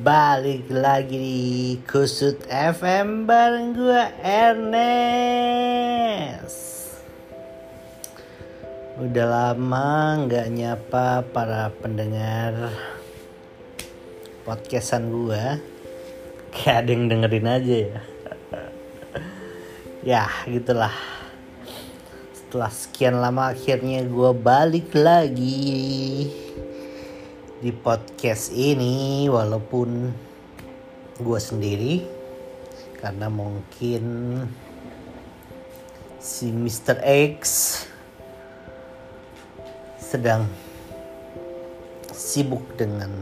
Balik lagi di Kusut FM bareng gue Ernest. Udah lama nggak nyapa para pendengar podcastan gue Kayak ada yang dengerin aja ya. Ya gitulah Setelah sekian lama akhirnya gue balik lagi di podcast ini walaupun gue sendiri karena mungkin si Mr. X sedang sibuk dengan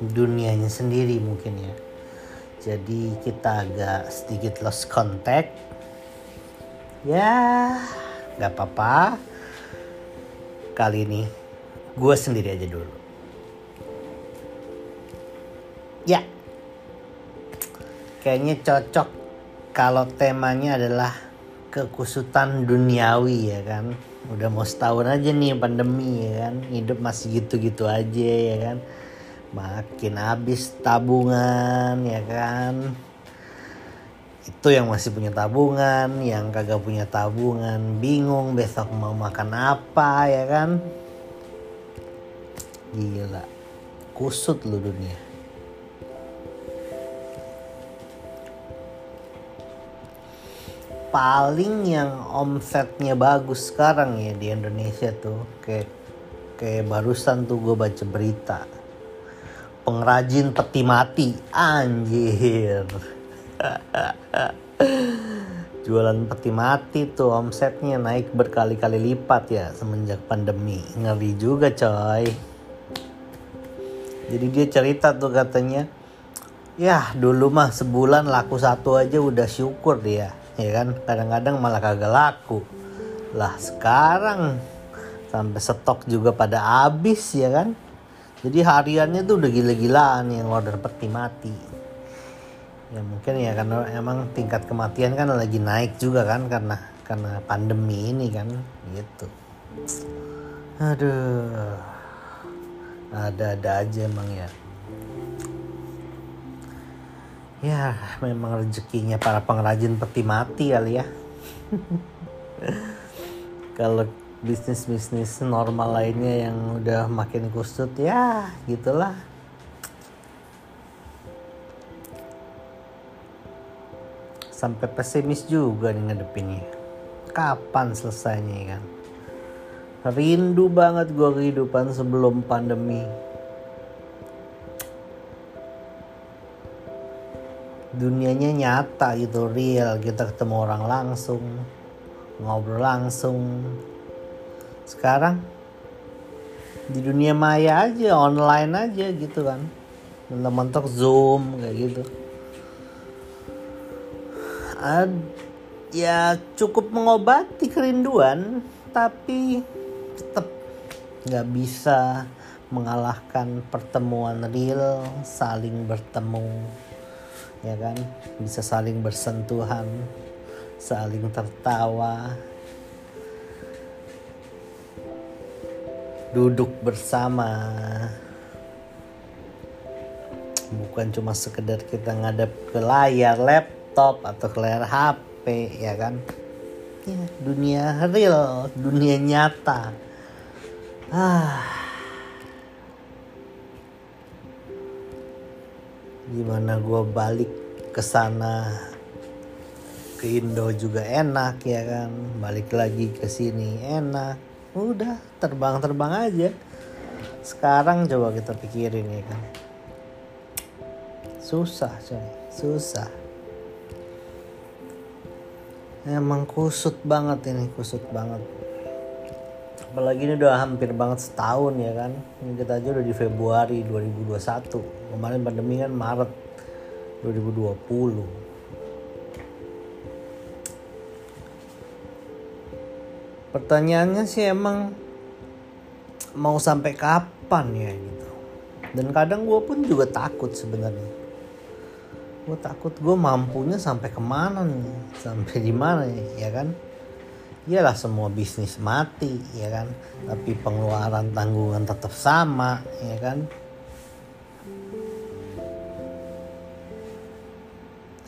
dunianya sendiri mungkin ya jadi kita agak sedikit lost contact ya nggak apa-apa kali ini gue sendiri aja dulu Ya. Kayaknya cocok kalau temanya adalah kekusutan duniawi ya kan. Udah mau setahun aja nih pandemi ya kan. Hidup masih gitu-gitu aja ya kan. Makin habis tabungan ya kan. Itu yang masih punya tabungan, yang kagak punya tabungan, bingung besok mau makan apa ya kan. Gila. Kusut lu dunia. paling yang omsetnya bagus sekarang ya di Indonesia tuh kayak kayak barusan tuh gue baca berita pengrajin peti mati anjir jualan peti mati tuh omsetnya naik berkali-kali lipat ya semenjak pandemi. Ngeri juga coy. Jadi dia cerita tuh katanya ya dulu mah sebulan laku satu aja udah syukur dia. Ya kan? Kadang-kadang malah kagak laku. Lah sekarang sampai stok juga pada habis ya kan? Jadi hariannya tuh udah gila-gilaan yang order peti mati ya mungkin ya karena emang tingkat kematian kan lagi naik juga kan karena karena pandemi ini kan gitu. Aduh. Ada-ada aja emang ya. Ya memang rezekinya para pengrajin peti mati kali ya. Kalau bisnis bisnis normal lainnya yang udah makin kusut ya gitulah sampai pesimis juga nih ngadepinnya. Kapan selesainya kan? Rindu banget gua kehidupan sebelum pandemi. Dunianya nyata gitu real. Kita ketemu orang langsung ngobrol langsung. Sekarang di dunia maya aja online aja gitu kan. Mentok-mentok zoom kayak gitu Ad, ya cukup mengobati kerinduan tapi tetap nggak bisa mengalahkan pertemuan real saling bertemu ya kan? Bisa saling bersentuhan saling tertawa. Duduk bersama. Bukan cuma sekedar kita ngadep ke layar laptop atau ke layar HP ya kan? Ya, dunia real dunia nyata. Ah. Gimana gue balik ke sana? Ke Indo juga enak ya kan? Balik lagi ke sini enak. Udah terbang-terbang aja. Sekarang coba kita pikirin ya kan? Susah coy. Susah emang kusut banget ini kusut banget. Apalagi ini udah hampir banget setahun ya kan? Ini kita aja udah di Februari 2021 kemarin pandemi kan Maret 2020 pertanyaannya sih emang mau sampai kapan ya gitu. Dan kadang gue pun juga takut sebenarnya gue takut gue mampunya sampai ke mana nih? Sampai di mana ya kan? Iyalah semua bisnis mati ya kan? Tapi pengeluaran tanggungan tetap sama ya kan?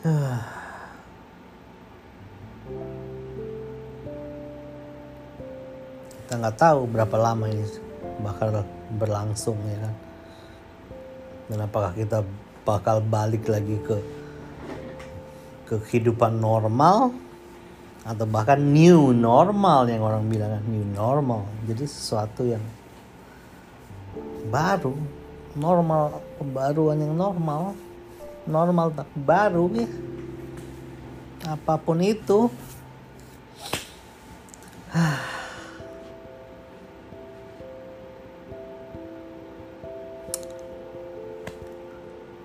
Kita nggak tahu berapa lama ini bakal berlangsung ya kan? Dan apakah kita bakal balik lagi ke ke kehidupan normal atau bahkan new normal yang orang bilang kan? New normal. Jadi sesuatu yang baru normal pembaruan yang normal normal tak baru ya apa pun itu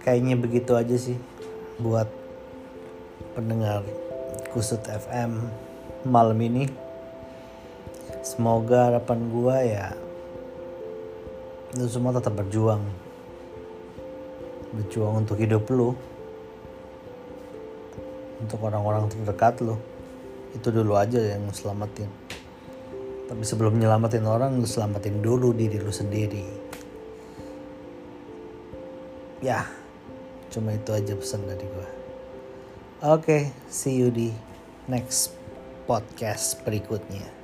kayaknya begitu aja sih buat pendengar Kusut FM malam ini. Semoga harapan gua ya lu semua tetap berjuang. Berjuang untuk hidup lu. Untuk orang-orang terdekat lu. Itu dulu aja yang selamatin. Tapi sebelum nyelamatin orang, lu selamatin dulu diri lu sendiri. Ya, cuma itu aja pesan dari gua. Oke, okay, see you di next podcast berikutnya.